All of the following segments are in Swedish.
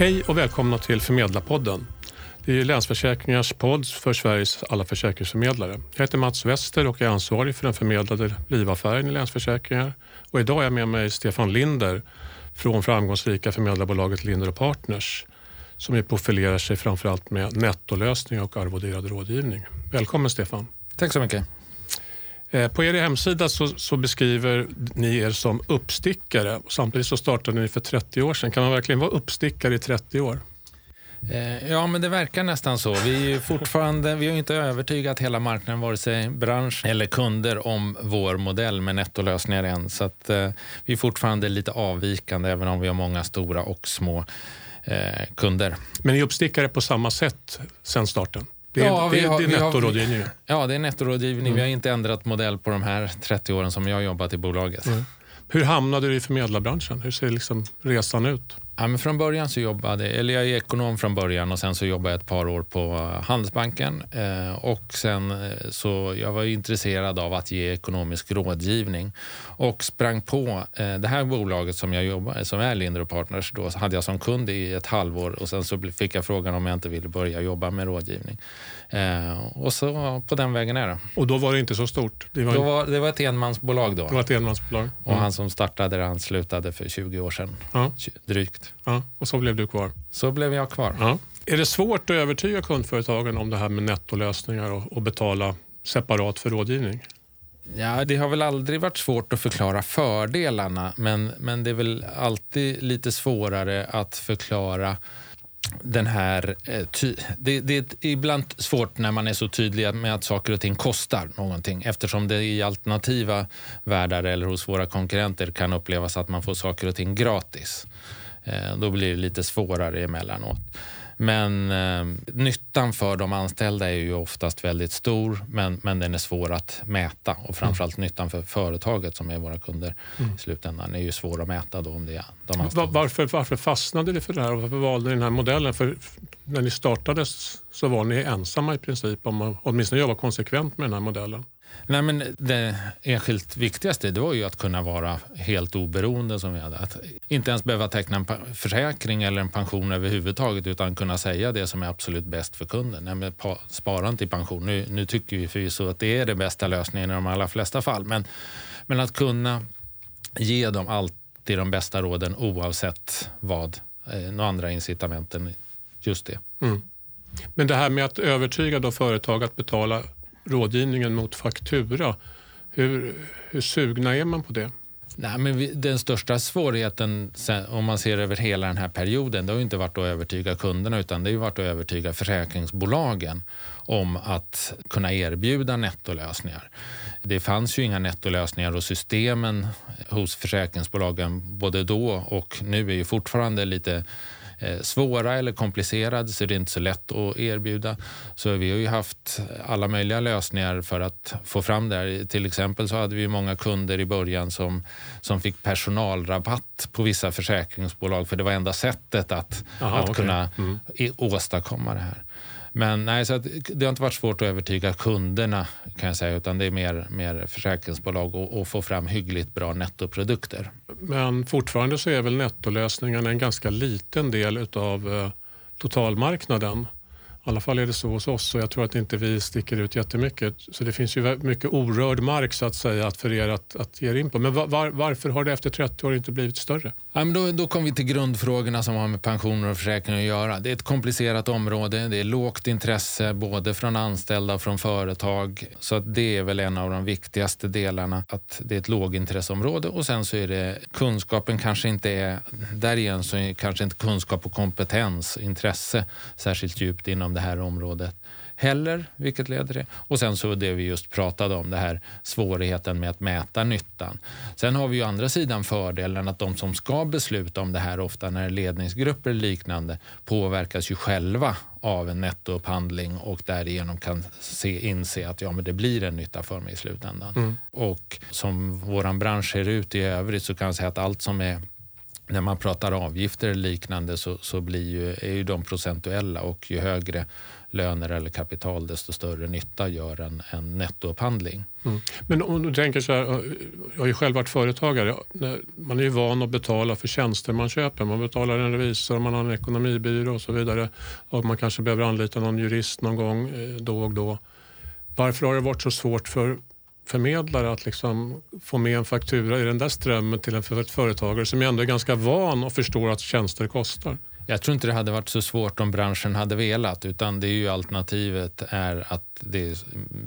Hej och välkomna till Förmedlarpodden. Det är Länsförsäkringars podd för Sveriges alla försäkringsförmedlare. Jag heter Mats Wester och är ansvarig för den förmedlade livaffären i Länsförsäkringar. Och idag är jag med mig Stefan Linder från framgångsrika förmedlarbolaget Linder Partners som profilerar sig framförallt med nettolösningar och arvoderad rådgivning. Välkommen Stefan. Tack så mycket. Eh, på er hemsida så, så, beskriver ni er som uppstickare. Samtidigt så startade ni för 30 år sedan. Kan man verkligen vara uppstickare i 30 år? Eh, ja, men det verkar nästan så. Vi, är fortfarande, vi har inte övertygat hela marknaden, vare sig bransch eller kunder, om vår modell med nettolösningar än. Så att, eh, vi är fortfarande lite avvikande, även om vi har många stora och små eh, kunder. Men ni uppstickare på samma sätt sedan starten? Det är, ja, det, har, det är nettorådgivning? Ja, det är nettorådgivning. Mm. Vi har inte ändrat modell på de här 30 åren som jag har jobbat i bolaget. Mm. Hur hamnade du i förmedlarbranschen? Hur ser liksom resan ut? Ja, men från början så jobbade, eller jag är ekonom från början och sen så jobbade jag ett par år på eh, Handelsbanken. Eh, och sen eh, så jag var intresserad av att ge ekonomisk rådgivning och sprang på eh, det här bolaget som jag jobbar som är Linder Partners. Då hade jag som kund i ett halvår och sen så fick jag frågan om jag inte ville börja jobba med rådgivning. Eh, och så på den vägen är det. Och då var det inte så stort? Det var, då var, det var ett enmansbolag då. Det var ett enmansbolag. Mm. Och han som startade det, han slutade för 20 år sedan. Ja. Drygt. Ja. Och så blev du kvar? Så blev jag kvar. Ja. Är det svårt att övertyga kundföretagen om det här med nettolösningar och, och betala separat för rådgivning? Ja, det har väl aldrig varit svårt att förklara fördelarna men, men det är väl alltid lite svårare att förklara den här... Eh, ty, det, det, är ibland svårt när man är så tydlig med att saker och ting kostar någonting eftersom det i alternativa världar eller hos våra konkurrenter kan upplevas att man får saker och ting gratis. Eh, då blir det lite svårare emellanåt. Men eh, nyttan för de anställda är ju oftast väldigt stor men, men den är svår att mäta och framförallt mm. nyttan för företaget som är våra kunder mm. i slutändan är ju svår att mäta då om det är de anställda. Varför, varför fastnade ni för det här och varför valde ni den här modellen? För när ni startade så var ni ensamma i princip om att åtminstone jobba konsekvent med den här modellen. Nej, men det enskilt viktigaste det var ju att kunna vara helt oberoende. Som vi hade. Att inte ens behöva teckna en försäkring eller en pension överhuvudtaget utan kunna säga det som är absolut bäst för kunden. Nej, men spara inte i pension, nu, nu tycker vi förvisso att det är den bästa lösningen i de allra flesta fall. Men, men att kunna ge dem alltid de bästa råden oavsett vad, eh, några andra incitament än just det. Mm. Men det här med att övertyga då företag att betala rådgivningen mot faktura. Hur, hur sugna är man på det? Nej, men vi, den största svårigheten om man ser över hela den här perioden det har inte varit att övertyga kunderna utan det har varit att övertyga försäkringsbolagen om att kunna erbjuda nettolösningar. Det fanns ju inga nettolösningar och systemen hos försäkringsbolagen både då och nu är ju fortfarande lite svåra eller komplicerade så det är inte så lätt att erbjuda. Så vi har ju haft alla möjliga lösningar för att få fram det här. Till exempel så hade vi många kunder i början som, som fick personalrabatt på vissa försäkringsbolag för det var enda sättet att, Aha, att okay. kunna mm. åstadkomma det här. Men nej, så det har inte varit svårt att övertyga kunderna kan jag säga, utan det är mer, mer försäkringsbolag och, och få fram hyggligt bra nettoprodukter. Men fortfarande så är väl nettolösningen en ganska liten del av eh, totalmarknaden. I alla fall är det så hos oss och jag tror att inte vi sticker ut jättemycket. Så det finns ju mycket orörd mark så att säga att för er att, att ge er in på. Men var, varför har det efter 30 år inte blivit större? Ja, men då, då kommer vi till grundfrågorna som har med pensioner och försäkringar att göra. Det är ett komplicerat område. Det är lågt intresse både från anställda och från företag. Så att det är väl en av de viktigaste delarna. Att det är ett lågintresseområde och sen så är det kunskapen kanske inte är... Där igen så är kanske inte kunskap och kompetens, intresse särskilt djupt inom det det här området heller, vilket leder till... Och sen så det vi just pratade om, det här svårigheten med att mäta nyttan. Sen har vi ju andra sidan fördelen att de som ska besluta om det här, ofta när det är ledningsgrupper liknande, påverkas ju själva av en nettoupphandling och därigenom kan se, inse att ja, men det blir en nytta för mig i slutändan. Mm. Och som vår bransch ser ut i övrigt så kan jag säga att allt som är när man pratar avgifter eller liknande så, så blir ju, är ju de procentuella och ju högre löner eller kapital desto större nytta gör en, en nettoupphandling. Mm. Men om du tänker så här, jag har ju själv varit företagare. Man är ju van att betala för tjänster man köper. Man betalar en revisor, man har en ekonomibyrå och så vidare. Och man kanske behöver anlita någon jurist någon gång eh, då och då. Varför har det varit så svårt för förmedlare att liksom få med en faktura i den där strömmen till en företagare som ändå är ganska van och förstår att tjänster kostar? Jag tror inte det hade varit så svårt om branschen hade velat utan det är ju alternativet är att det är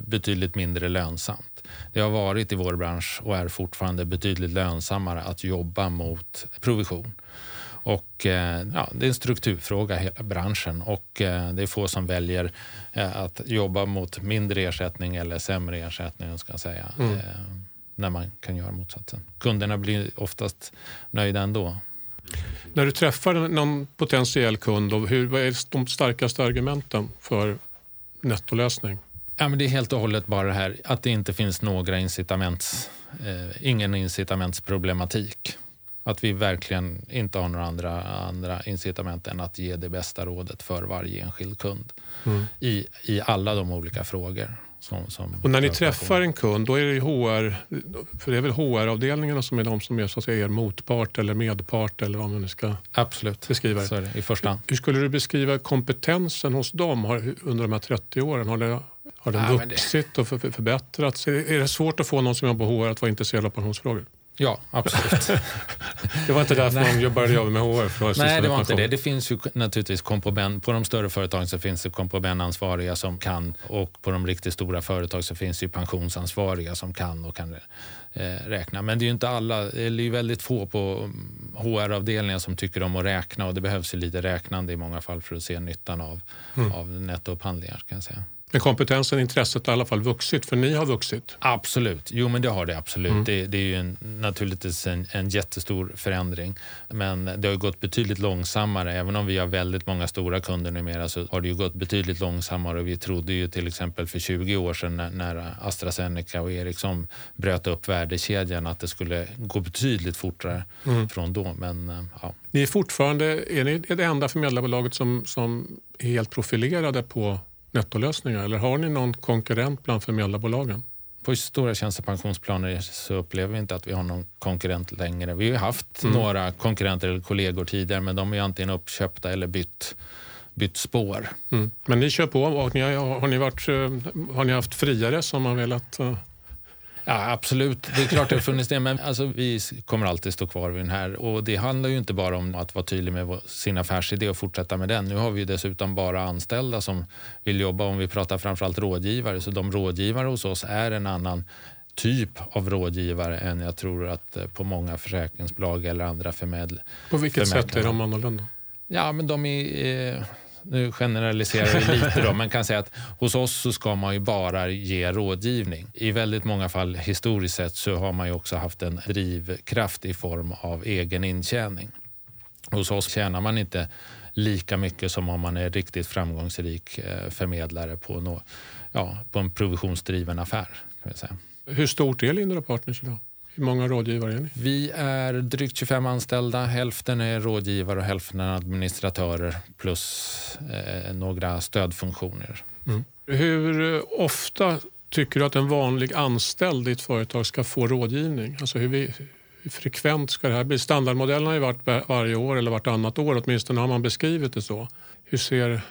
betydligt mindre lönsamt. Det har varit i vår bransch och är fortfarande betydligt lönsammare att jobba mot provision. Och, eh, ja, det är en strukturfråga, hela branschen. Och eh, det är få som väljer eh, att jobba mot mindre ersättning eller sämre ersättning, ska säga, mm. när man kan göra motsatsen. Kunderna blir oftast nöjda ändå. När du träffar någon potentiell kund, hur, vad är de starkaste argumenten för nettolösning? Ja, men det är helt och hållet bara det här att det inte finns några incitaments, eh, ingen incitamentsproblematik. Att vi verkligen inte har några andra, andra incitament än att ge det bästa rådet för varje enskild kund mm. i, i alla de olika frågor. Som, som och när ni träffar en kund, då är det HR, för det är väl HR-avdelningarna som är de som är så att säga, er motpart eller medpart eller vad man nu ska Absolut. beskriva det. Det i första hand. Hur skulle du beskriva kompetensen hos dem har, under de här 30 åren? Har, det, har den ja, vuxit det... och för, förbättrats? Är, är det svårt att få någon som jobbar på HR att vara intresserad av pensionsfrågor? Ja, absolut. det var inte därför de började jobba med HR? För Nej, det var inte det. Det finns ju naturligtvis komponent, på de större företagen så finns det komponentansvariga som kan och på de riktigt stora företag så finns det pensionsansvariga som kan och kan eh, räkna. Men det är ju inte alla, det är ju väldigt få på HR-avdelningen som tycker om att räkna och det behövs ju lite räknande i många fall för att se nyttan av, mm. av nettoupphandlingar kan jag säga. Men kompetensen och intresset har i alla fall vuxit, för ni har vuxit? Absolut, jo men det har det absolut. Mm. Det, det, är ju en, naturligtvis en, en jättestor förändring. Men det har gått betydligt långsammare. Även om vi har väldigt många stora kunder numera så har det ju gått betydligt långsammare. Och vi trodde ju till exempel för 20 år sedan när, när AstraZeneca och Ericsson bröt upp värdekedjan att det skulle gå betydligt fortare mm. från då. Men, eh, ja. Ni är fortfarande är ni det enda förmedlarbolaget som, som är helt profilerade på nettolösningar eller har ni någon konkurrent bland förmedlarbolagen? På stora tjänstepensionsplaner så upplever vi inte att vi har någon konkurrent längre. Vi har haft mm. några konkurrenter eller kollegor tidigare men de är antingen uppköpta eller bytt, bytt spår. Mm. Men ni kör på ni har, ni varit, eh, har ni haft friare som har velat uh Ja, absolut. Det är klart det har funnits det. Men alltså, vi kommer alltid stå kvar vid den här. Och Det handlar ju inte bara om att vara tydlig med sin affärsidé och fortsätta med den. Nu har vi dessutom bara anställda som vill jobba. Om vi pratar framförallt rådgivare. Så de rådgivare hos oss är en annan typ av rådgivare än jag tror att eh, på många försäkringsbolag eller andra förmedl På vilket sätt är de annorlunda? Ja, men de är... Eh, nu generaliserar vi lite då, men kan säga att hos oss så ska man ju bara ge rådgivning. I väldigt många fall historiskt sett så har man ju också haft en drivkraft i form av egen intjäning. Hos oss tjänar man inte lika mycket som om man är riktigt framgångsrik eh, förmedlare på, no, ja, på en provisionsdriven affär. Kan säga. Hur stort är Lindra Partners idag? Hur många rådgivare är ni? Vi är drygt 25 anställda. Hälften är rådgivare och hälften är administratörer plus eh, några stödfunktioner. Mm. Hur ofta tycker du att en vanlig anställd i ett företag ska få rådgivning? Alltså hur, vi, hur frekvent ska det här bli? Standardmodellen har ju varit varje år eller vartannat år åtminstone har man beskrivit det så. Hur ser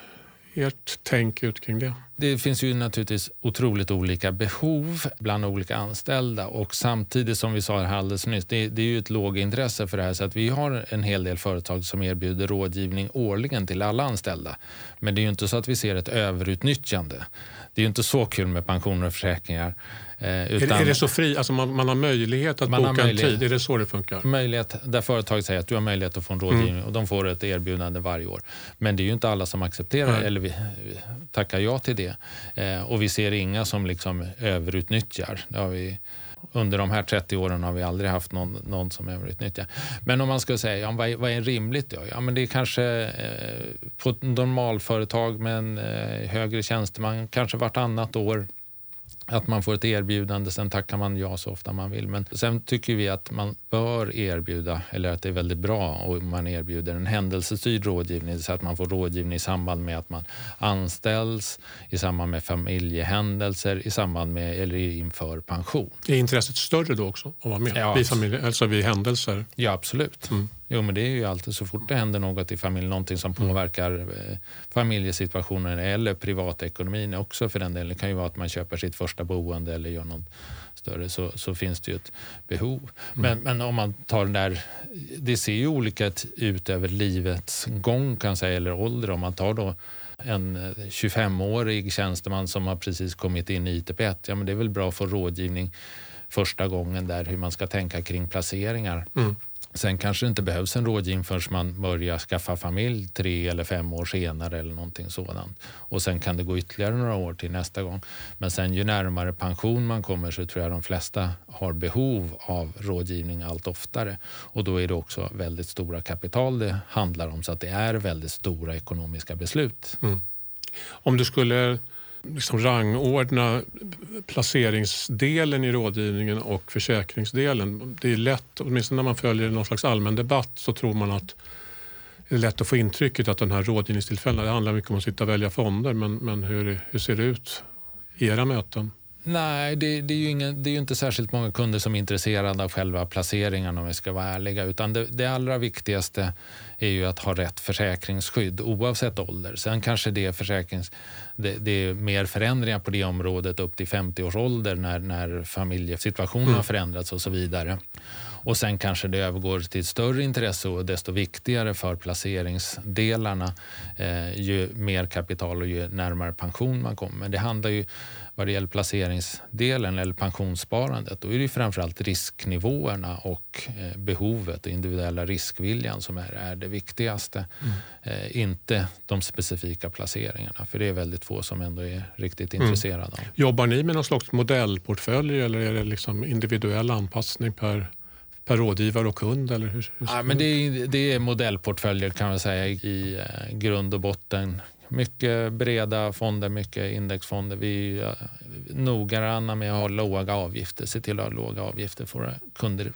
ert tänk ut kring det? Det finns ju naturligtvis otroligt olika behov bland olika anställda och samtidigt som vi sa här alldeles nyss, det, det är ju ett lågintresse för det här så att vi har en hel del företag som erbjuder rådgivning årligen till alla anställda. Men det är ju inte så att vi ser ett överutnyttjande. Det är ju inte så kul med pensioner och försäkringar Eh, utan, är, det, så fri, alltså man, man har möjlighet att boka möjlighet, en tid? Är det så det funkar? Möjlighet, där företaget säger att du har möjlighet att få en rådgivning mm. och de får ett erbjudande varje år. Men det är ju inte alla som accepterar mm. eller vi, tackar ja till det. Eh, och vi ser inga som liksom överutnyttjar. Det har vi, under de här 30 åren har vi aldrig haft någon, någon som överutnyttjar. Men om man skulle säga, ja, vad, är, vad är rimligt då? Ja, men det är kanske eh, på ett normalföretag med en eh, högre tjänsteman, kanske vartannat år att man får ett erbjudande, sen tackar man ja så ofta man vill. Men sen tycker vi att man bör erbjuda, eller att det är väldigt bra om man erbjuder en händelsestyrd rådgivning, så att man får rådgivning i samband med att man anställs, i samband med familjehändelser, i samband med eller inför pension. Är intresset större då också att vara med Ja. vid, familje, alltså vid händelser? Ja, absolut. Mm. Jo, men det är ju alltid så fort det händer något i familjen, någonting som påverkar eh, familjesituationen eller privatekonomin också för den delen. Det kan ju vara att man köper sitt första boende eller gör något större så, så finns det ju ett behov. Men, men om man tar den där, det ser ju olika ut över livets gång kan jag säga, eller ålder. Om man tar då en eh, 25-årig tjänsteman som har precis kommit in i ITP1, ja men det är väl bra att få rådgivning första gången där hur man ska tänka kring placeringar. Mm. Sen kanske det inte behövs en rådgivning förrän man börjar skaffa familj tre eller fem år senare eller någonting sådant. Och sen kan det gå ytterligare några år till nästa gång. Men sen ju närmare pension man kommer så tror jag de flesta har behov av rådgivning allt oftare. Och då är det också väldigt stora kapital det handlar om så att det är väldigt stora ekonomiska beslut. Mm. Om du skulle liksom rangordna placeringsdelen i rådgivningen och försäkringsdelen. Det är lätt, åtminstone när man följer någon slags allmän debatt så tror man att det är lätt att få intrycket att den här rådgivningstillfällena, det handlar mycket om att sitta och välja fonder. Men, men hur, hur ser det ut i era möten? Nej, det, det, är ju ingen, det är ju inte särskilt många kunder som är intresserade av själva placeringen om vi ska vara ärliga. Utan det, det allra viktigaste är ju att ha rätt försäkringsskydd oavsett ålder. Sen kanske det är, försäkrings, det, det är mer förändringar på det området upp till 50 års ålder när, när familjesituationen har förändrats och så vidare. Och sen kanske det övergår till ett större intresse och desto viktigare för placeringsdelarna eh, ju mer kapital och ju närmare pension man kommer. Men det handlar ju vad det gäller placeringsdelen eller pensionssparandet, då är det framförallt risknivåerna och eh, behovet och individuella riskviljan som är, är det viktigaste. Eh, inte de specifika placeringarna, för det är väldigt få som ändå är riktigt intresserade av. Jobbar ni med någon slags modellportfölj eller är det liksom individuell anpassning per, per rådgivare och kund? Eller hur, hur, Ja, men det, är, det är modellportföljer kan man säga i eh, grund och botten. Mycket breda fonder, mycket indexfonder. Vi är eh, noggranna med att ha låga avgifter, se till att ha låga avgifter för våra kunder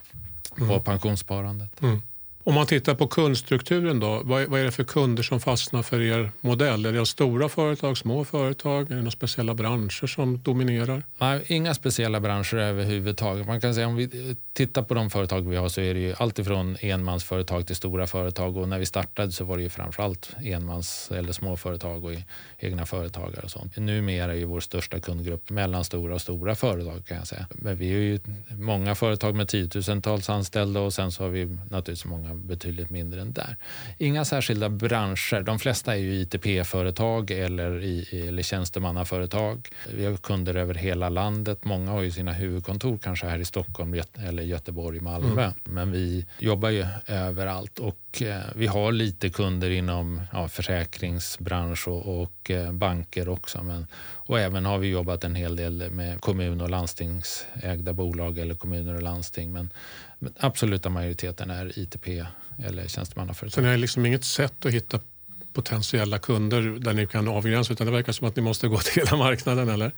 på pensionssparandet. Mm. Om man tittar på kundstrukturen då, vad är, vad är det för kunder som fastnar för er modell? Är det stora företag, små företag? Är det några speciella branscher som dominerar? Nej, inga speciella branscher överhuvudtaget. Man kan säga om vi tittar på de företag vi har så är det ju alltifrån enmansföretag till stora företag och när vi startade så var det ju framförallt enmans eller småföretag och egna företagare och sånt. Numera är ju vår största kundgrupp mellanstora och stora företag kan jag säga. Men vi är ju många företag med tiotusentals anställda och sen så har vi naturligtvis många betydligt mindre än där. Inga särskilda branscher. De flesta är ju ITP-företag eller, i, eller tjänstemannaföretag. Vi har kunder över hela landet. Många har ju sina huvudkontor kanske här i Stockholm eller Göteborg, Malmö. Men vi jobbar ju överallt och eh, vi har lite kunder inom ja, försäkringsbransch och, och och eh, banker också. Men, och även har vi jobbat en hel del med kommun och landstingsägda bolag eller kommuner och landsting. Men, men absoluta majoriteten är ITP eller tjänstemannaföretag. Så ni har liksom inget sätt att hitta potentiella kunder där ni kan avgränsa utan det verkar som att ni måste gå till hela marknaden eller?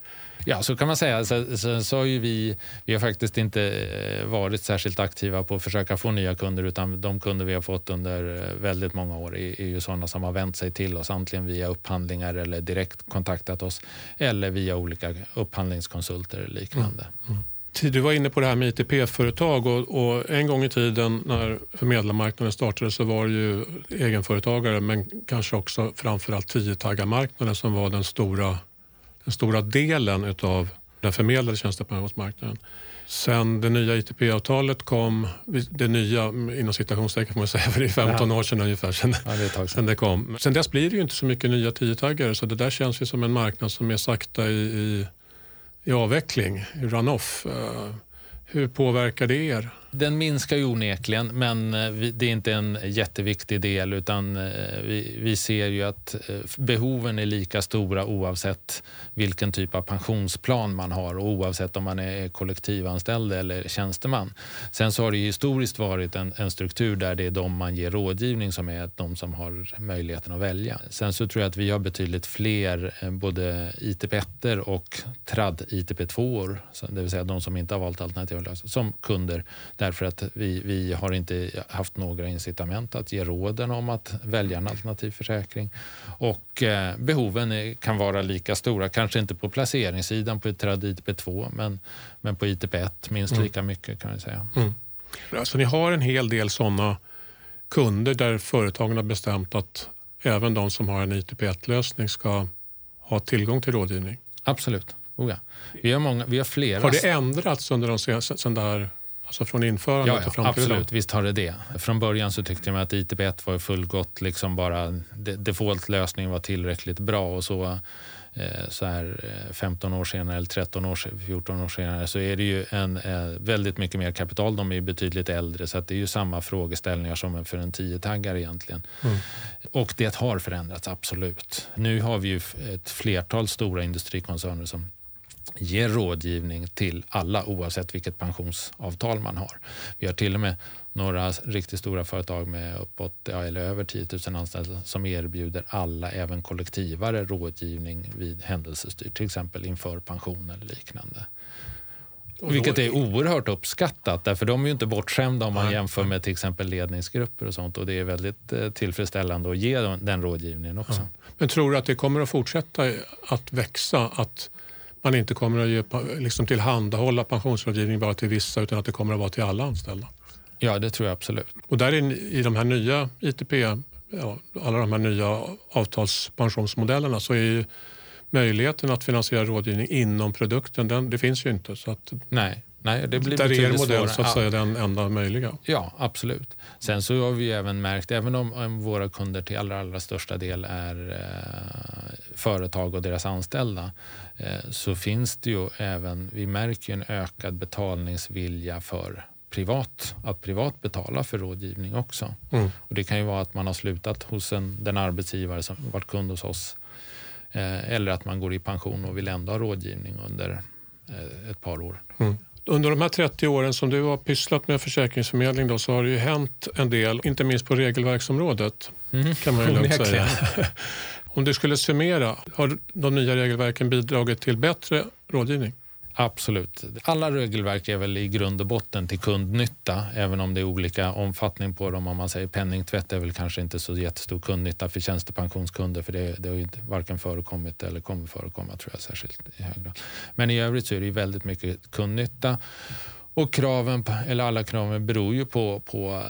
Ja, så kan man säga. Sen, sen så har vi, vi har faktiskt inte eh, varit särskilt aktiva på att försöka få nya kunder utan de kunder vi har fått under eh, väldigt många år är, är ju sådana som har vänt sig till oss antingen via upphandlingar eller direkt kontaktat oss eller via olika upphandlingskonsulter eller liknande. Du var inne på det här med ITP-företag och, och en gång i tiden när förmedlarmarknaden startade så var det ju egenföretagare men kanske också framförallt tiotaggarmarknaden som var den stora, den stora delen utav den förmedlade tjänstepensionsmarknaden. Sen det nya ITP-avtalet kom, det nya inom citationstecken får man säga, för det är 15 år sedan ungefär sedan, Ja, det sedan. sen det kom. Sen dess blir det ju inte så mycket nya tiotaggare så det där känns ju som en marknad som är sakta i, i, i avveckling, i runoff. Eh, hur påverkar det er? Den minskar ju onekligen, men eh, det är inte en jätteviktig del utan eh, vi, vi ser ju att eh, behoven är lika stora oavsett vilken typ av pensionsplan man har och oavsett om man är kollektivanställd eller tjänsteman. Sen så har det historiskt varit en, en struktur där det är de man ger rådgivning som är de som har möjligheten att välja. Sen så tror jag att vi har betydligt fler både ITP1 och trad ITP2, det vill säga de som inte har valt alternativa lösningar, som kunder därför att vi, vi har inte haft några incitament att ge råden om att välja en alternativ försäkring. Och eh, behoven kan vara lika stora, kanske inte på placeringssidan på trad ITP2 men, men på ITP1 minst mm. lika mycket kan vi säga. Mm. Alltså, ni har en hel del sådana kunder där företagen har bestämt att även de som har en ITP1-lösning ska ha tillgång till rådgivning? Absolut. Oh ja. vi, har många, vi har flera. Har det ändrats under de senaste, sen där, alltså från införandet ja, ja, och fram till Absolut, idag? visst har det det. Från början så tyckte jag att ITP1 var fullgott, liksom bara default-lösningen var tillräckligt bra och så Eh, så här 15 eh, år senare eller 13 år, 14 år senare så är det ju en, eh, väldigt mycket mer kapital. De är betydligt äldre så det är ju samma frågeställningar som för en 10-taggare egentligen. Mm. Och det har förändrats, absolut. Nu har vi ju ett flertal stora industrikoncerner som ger rådgivning till alla oavsett vilket pensionsavtal man har. Vi har till och med några riktigt stora företag med uppåt, ja, eller över 10 000 anställda som erbjuder alla, även kollektivare, rådgivning vid händelsestyr, till exempel inför pension eller liknande. Vilket är oerhört uppskattat, därför de är ju inte bortskämda om man jämför med till exempel ledningsgrupper och sånt och det är väldigt eh, tillfredsställande att ge den rådgivningen också. Ja. Men tror du att det kommer att fortsätta att växa? Att man inte kommer att ge, liksom tillhandahålla pensionsrådgivning bara till vissa utan att det kommer att vara till alla anställda? Ja, det tror jag absolut. Och där är, i de här nya ITP, ja, alla de här nya avtalspensionsmodellerna så är ju möjligheten att finansiera rådgivning inom produkten, den, det finns ju inte. Så att, nej, nej, det blir där är er modell så att säga den enda möjliga. Ja, absolut. Sen så har vi även märkt, även om, våra kunder till allra, allra största del är eh, företag och deras anställda, så finns det ju även, vi märker en ökad betalningsvilja för privat, att privat betala för rådgivning också. Mm. Och det kan ju vara att man har slutat hos en, den arbetsgivare som varit kund hos oss. Eh, eller att man går i pension och vill ändå ha rådgivning under eh, ett par år. Mm. Under de här 30 åren som du har pysslat med försäkringsförmedling då, så har det ju hänt en del, inte minst på regelverksområdet. Mm. kan man ju lugnt säga. Om du skulle summera, har de nya regelverken bidragit till bättre rådgivning? Absolut. Alla regelverk är väl i grund och botten till kundnytta, även om det är olika omfattning på dem. Om man säger penningtvätt är väl kanske inte så jättestor kundnytta för tjänstepensionskunder, för det, det har ju varken förekommit eller kommer förekomma tror jag särskilt i hög grad. Men i övrigt så är det väldigt mycket kundnytta och kraven, eller alla kraven beror ju på, på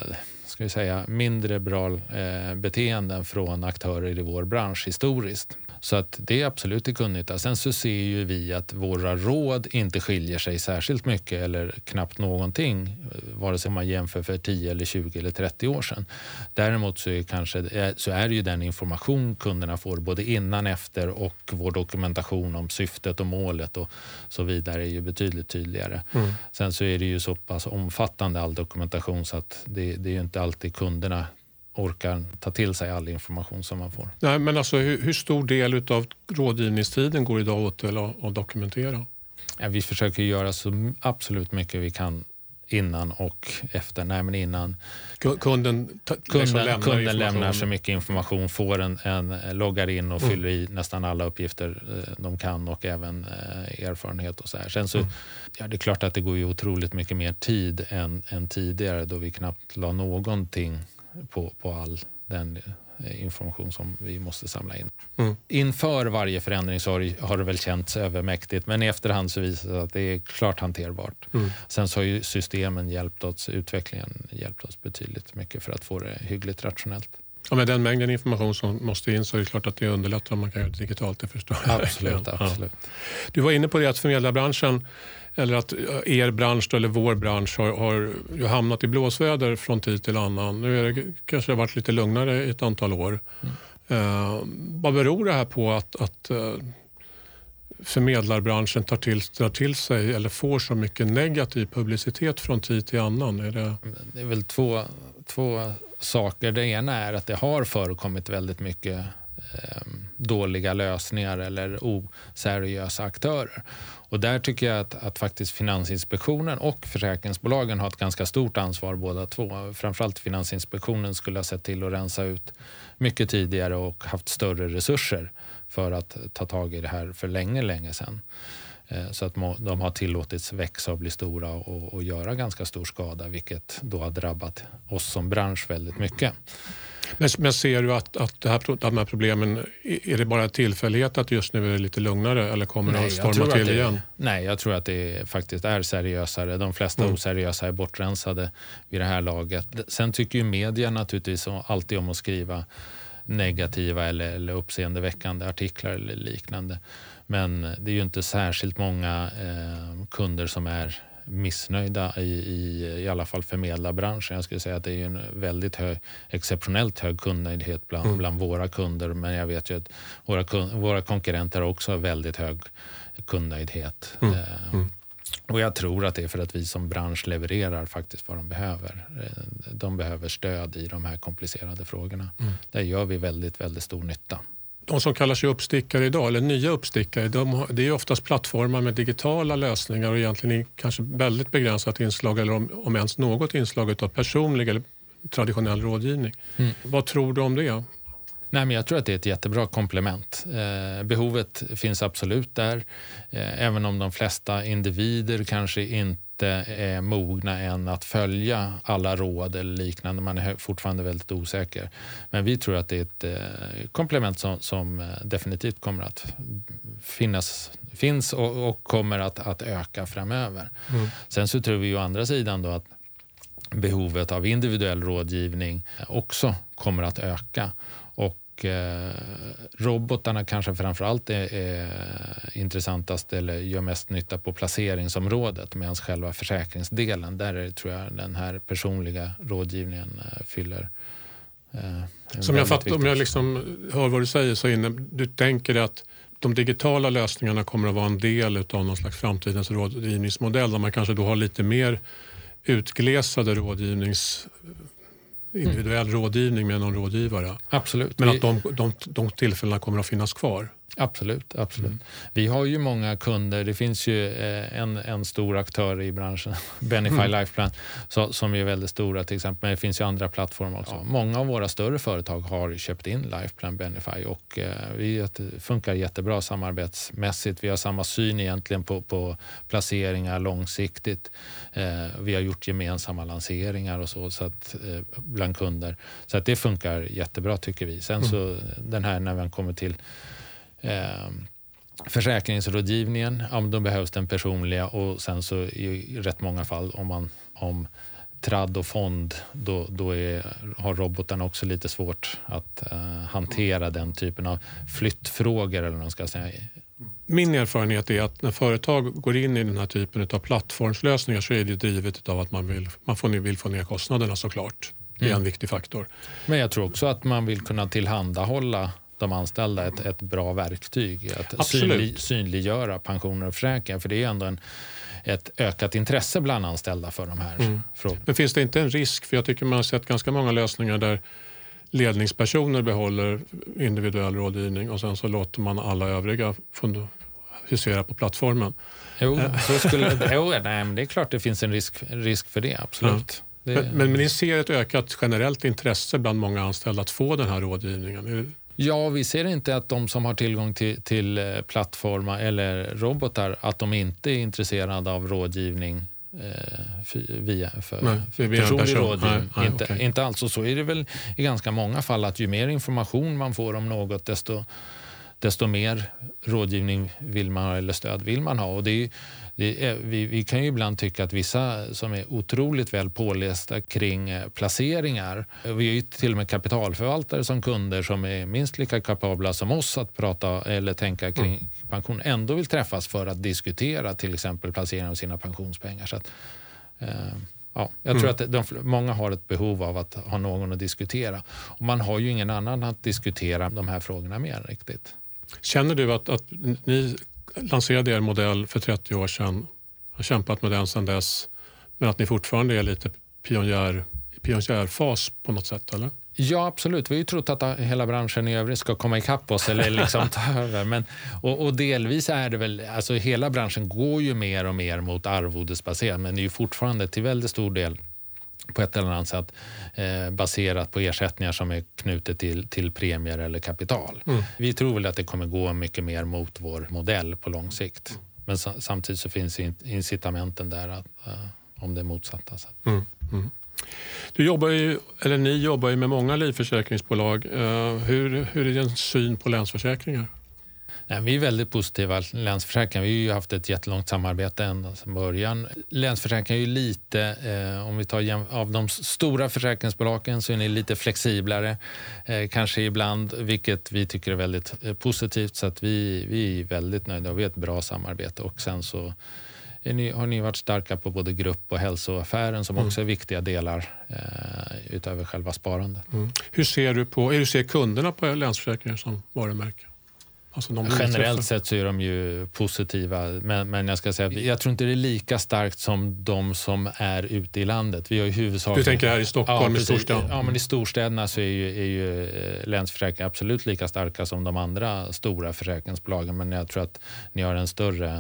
ska vi säga, mindre bra eh, beteenden från aktörer i vår bransch historiskt. Så att det är absolut till kundnytta. Sen så ser ju vi att våra råd inte skiljer sig särskilt mycket eller knappt någonting vare sig man jämför för 10, eller 20 eller 30 år sedan. Däremot så är, kanske, så är det ju den information kunderna får både innan, efter och vår dokumentation om syftet och målet och så vidare är ju betydligt tydligare. Mm. Sen så är det ju så pass omfattande all dokumentation så att det, det är ju inte alltid kunderna orkar ta till sig all information som man får. Nej, men alltså, hur, hur stor del av rådgivningstiden går idag åt till att, att dokumentera? Ja, vi försöker göra så absolut mycket vi kan innan och efter. Nej, men innan. Kunden, kunden, lämnar, kunden lämnar så mycket information, får en, en loggar in och mm. fyller i nästan alla uppgifter eh, de kan och även eh, erfarenhet. och så här. Sen så, mm. ja, Det är klart att det går ju otroligt mycket mer tid än, än tidigare då vi knappt la någonting på, på all den eh, information som vi måste samla in. Mm. Inför varje förändring så har det väl känts övermäktigt men i efterhand så visar det sig att det är klart hanterbart. Mm. Sen så har ju systemen hjälpt oss, utvecklingen hjälpt oss betydligt mycket för att få det hyggligt rationellt. Ja, med den mängden information som måste in så är det klart att det underlättar om man kan göra det digitalt. Det förstår absolut, absolut. Ja. Du var inne på det att förmedlarbranschen eller att er bransch eller vår bransch har, har hamnat i blåsväder från tid till annan. Nu är det kanske varit lite lugnare i ett antal år. Mm. Eh, vad beror det här på att, att eh, förmedlarbranschen tar till, tar till sig eller får så mycket negativ publicitet från tid till annan? Är det... det är väl två, två saker. Det ena är att det har förekommit väldigt mycket eh, dåliga lösningar eller oseriösa aktörer. Och där tycker jag att, att faktiskt Finansinspektionen och försäkringsbolagen har ett ganska stort ansvar båda två. Framförallt Finansinspektionen skulle ha sett till att rensa ut mycket tidigare och haft större resurser för att ta tag i det här för länge, länge sedan. Eh, så att de har tillåtits växa och bli stora och, och göra ganska stor skada vilket då har drabbat oss som bransch väldigt mycket. Men, men ser du att, att det här, de här problemen, är det bara tillfällighet att just nu är det lite lugnare eller kommer nej, det att storma till det, igen? Nej, jag tror att det faktiskt är seriösare. De flesta mm. oseriösa är bortrensade vid det här laget. Sen tycker ju media naturligtvis alltid om att skriva negativa eller, eller uppseendeväckande artiklar eller liknande. Men det är ju inte särskilt många eh, kunder som är missnöjda i, i, i alla fall förmedlarbranschen. Jag skulle säga att det är en väldigt hög, exceptionellt hög kundnöjdhet bland, mm. bland våra kunder. Men jag vet ju att våra, våra konkurrenter också har väldigt hög kundnöjdhet. Mm. Eh, mm. Och jag tror att det är för att vi som bransch levererar faktiskt vad de behöver. Eh, de behöver stöd i de här komplicerade frågorna. Mm. Där gör vi väldigt, väldigt stor nytta de som kallar sig uppstickare idag, eller nya uppstickare, de, det är oftast plattformar med digitala lösningar och egentligen kanske väldigt begränsat inslag eller om, om ens något inslag av personlig eller traditionell rådgivning. Mm. Vad tror du om det? Nej, men jag tror att det är ett jättebra komplement. Eh, behovet finns absolut där. Eh, även om de flesta individer kanske inte är mogna än att följa alla råd eller liknande. Man är fortfarande väldigt osäker. Men vi tror att det är ett eh, komplement som, som, eh, definitivt kommer att finnas finns och, och kommer att, att öka framöver. Mm. Sen så tror vi å andra sidan då att behovet av individuell rådgivning också kommer att öka. Och eh, robotarna kanske framförallt är, är intressantast eller gör mest nytta på placeringsområdet medan själva försäkringsdelen, där är, tror jag den här personliga rådgivningen eh, fyller eh, Som jag fattar, om jag liksom hör vad du säger så inne, du tänker att de digitala lösningarna kommer att vara en del av någon slags framtidens rådgivningsmodell där man kanske då har lite mer utglesade rådgivnings individuell rådgivning med någon rådgivare. Absolut. Men att de, de, de tillfällena kommer att finnas kvar. Absolut. absolut. Mm. Vi har ju många kunder. Det finns ju eh, en, en stor aktör i branschen, Benify mm. Lifeplan, så, som är väldigt stora till exempel. Men det finns ju andra plattformar också. Ja. Många av våra större företag har köpt in Lifeplan Benify och eh, vi funkar jättebra samarbetsmässigt. Vi har samma syn egentligen på, på placeringar långsiktigt. Eh, vi har gjort gemensamma lanseringar och så, så att, eh, bland kunder. Så att det funkar jättebra tycker vi. Sen mm. så den här när man kommer till Eh, försäkringsrådgivningen, ja, då behövs den personliga och sen så i rätt många fall om man om tradd och fond, då, då är, har robotarna också lite svårt att eh, hantera den typen av flyttfrågor. Eller vad ska säga. Min erfarenhet är att när företag går in i den här typen av plattformslösningar så är det drivet av att man vill, man får, vill få ner kostnaderna såklart. Det är mm. en viktig faktor. Men jag tror också att man vill kunna tillhandahålla de anställda ett, ett bra verktyg att synlig, synliggöra pensioner och försäkringar. För det är ändå en, ett ökat intresse bland anställda för de här mm. frågorna. Men finns det inte en risk, för jag tycker man har sett ganska många lösningar där ledningspersoner behåller individuell rådgivning och sen så låter man alla övriga husera på plattformen. Jo, eh. så skulle, jo nej, men det är klart det finns en risk, risk för det, absolut. Ja. Det, men, men ni ser ett ökat generellt intresse bland många anställda att få den här rådgivningen? Ja, vi ser inte att de som har tillgång till, till eh, plattformar eller robotar, att de inte är intresserade av rådgivning eh, via för, nej, för personlig person. rådgivning. Nej, nej, inte, okay. inte alls. Och så är det väl i ganska många fall att ju mer information man får om något desto, desto mer rådgivning vill man ha eller stöd vill man ha. Och det är, är, vi, vi, kan ju ibland tycka att vissa som är otroligt väl pålästa kring eh, placeringar, vi har ju till och med kapitalförvaltare som kunder som är minst lika kapabla som oss att prata eller tänka kring mm. pension, ändå vill träffas för att diskutera till exempel placering av sina pensionspengar. Så att, eh, Ja, jag tror mm. att de, många har ett behov av att ha någon att diskutera. Och man har ju ingen annan att diskutera de här frågorna med riktigt. Känner du att, att ni lanserade er modell för 30 år sedan, har kämpat med den sedan dess, men att ni fortfarande är lite pionjär, pionjärfas på något sätt, eller? Ja, absolut. Vi har ju trott att hela branschen i övrigt ska komma ikapp oss eller liksom ta över. Men, och, och, delvis är det väl, alltså hela branschen går ju mer och mer mot arvodesbaserat men det är ju fortfarande till väldigt stor del på ett eller annat sätt eh, baserat på ersättningar som är knutet till, till premier eller kapital. Mm. Vi tror väl att det kommer gå mycket mer mot vår modell på lång sikt. Men samtidigt så finns incitamenten där att, uh, om det motsatta. Mm. Mm. Du jobbar ju, eller ni jobbar ju med många livförsäkringsbolag. Uh, hur, hur är din syn på Länsförsäkringar? Nej, vi är väldigt positiva. Länsförsäkringar, vi har ju haft ett jättelångt samarbete ända sedan början. Länsförsäkringar är ju lite, eh, om vi tar av de stora försäkringsbolagen så är ni lite flexiblare eh, kanske ibland, vilket vi tycker är väldigt eh, positivt. Så att vi, vi är väldigt nöjda och vi har ett bra samarbete. Och sen så ni, har ni varit starka på både grupp och hälsoaffären som mm. också är viktiga delar eh, utöver själva sparandet. Mm. Hur ser du på, hur ser kunderna på Länsförsäkringar som varumärke? Alltså Generellt sett så är de ju positiva, men, men jag ska säga jag tror inte det är lika starkt som de som är ute i landet. Vi har ju Du tänker här i Stockholm, ja, i storstäderna? Ja, men i storstäderna så är ju, är ju eh, Länsförsäkringar absolut lika starka som de andra stora försäkringsbolagen, men jag tror att ni har en större,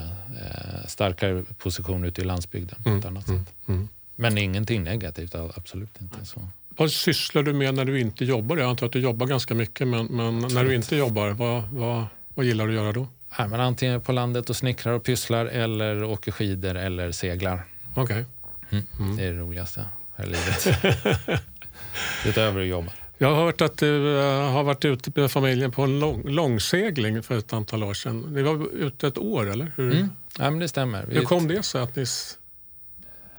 eh, starkare position ute i landsbygden på ett mm, annat mm, sätt. Mm. Men ingenting negativt, absolut inte. så. Vad sysslar du med när du inte jobbar? Jag antar att du jobbar ganska mycket, men, men när du inte jobbar, vad, vad, vad gillar du att göra då? Ja, men antingen på landet och snickrar och pysslar eller åker skidor eller seglar. Okej. Okay. Mm. Mm. Det är det roligaste här i livet. Utöver att jobba. Jag har hört att du eh, har varit ute med familjen på en lång, långsegling för ett antal år sedan. Ni var ute ett år, eller? Hur, mm. ja, men det stämmer. Hur kom det sig att ni...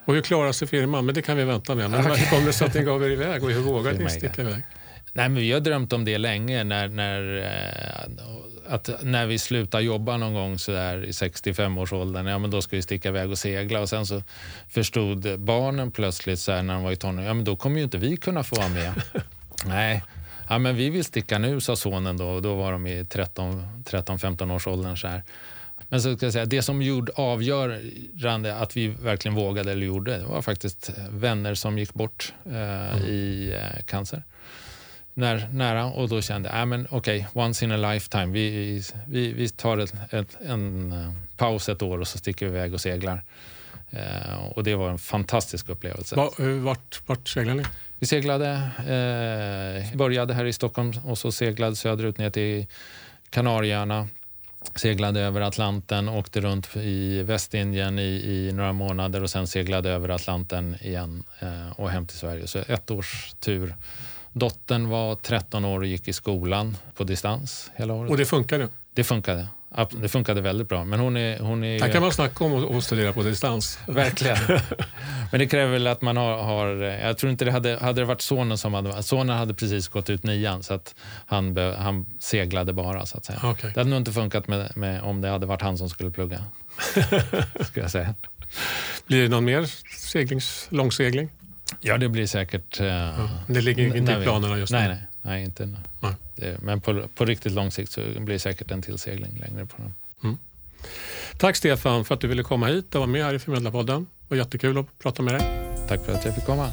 Och hur klarade sig firman? Men det kan vi vänta med. Men okay. hur kom det sig att ni gav er iväg och hur vågade ni sticka iväg? Nej, men vi har drömt om det länge. När, när, eh, att när vi slutar jobba någon gång så där i 65-årsåldern, ja men då ska vi sticka iväg och segla. Och sen så förstod barnen plötsligt så här, när de var i tonåren, ja men då kommer ju inte vi kunna få vara med. Nej, ja, men vi vill sticka nu, sa sonen då. Och då var de i 13-15 års åldern. Så här. Men så ska jag säga, det som gjorde avgörande att vi verkligen vågade eller gjorde det var faktiskt vänner som gick bort eh, mm. i eh, cancer när, nära och då kände jag, men okej, okay, once in a lifetime. Vi, vi, vi tar ett, ett, en uh, paus ett år och så sticker vi iväg och seglar. Uh, och det var en fantastisk upplevelse. Va, vart, vart seglade ni? Vi seglade, uh, började här i Stockholm och så seglade söderut ner till Kanarieöarna. Seglade över Atlanten, åkte runt i Västindien i, i några månader och sen seglade över Atlanten igen och hem till Sverige. Så ett års tur Dottern var 13 år och gick i skolan på distans hela året. Och det funkade? Det funkade. Det funkade väldigt bra. Men hon är, hon är, Här kan man snacka om att studera på distans. Verkligen. Men det kräver väl att man har, har... jag tror inte det hade, hade det varit sonen som hade... Sonen hade precis gått ut nian så att han, han seglade bara. så att säga. Okay. Det hade nog inte funkat med, med, om det hade varit han som skulle plugga. skulle jag säga. Blir det någon mer seglings, långsegling? Ja, det blir säkert... Uh, ja, det ligger inte i planerna just nu? Nej, nej, nej inte nu. Nej. Det, men på, på riktigt lång sikt så blir det säkert en tillsegling längre på den. Mm. Tack Stefan för att du ville komma hit och vara med här i Förmedlarpodden. Det var jättekul att prata med dig. Tack för att jag fick komma.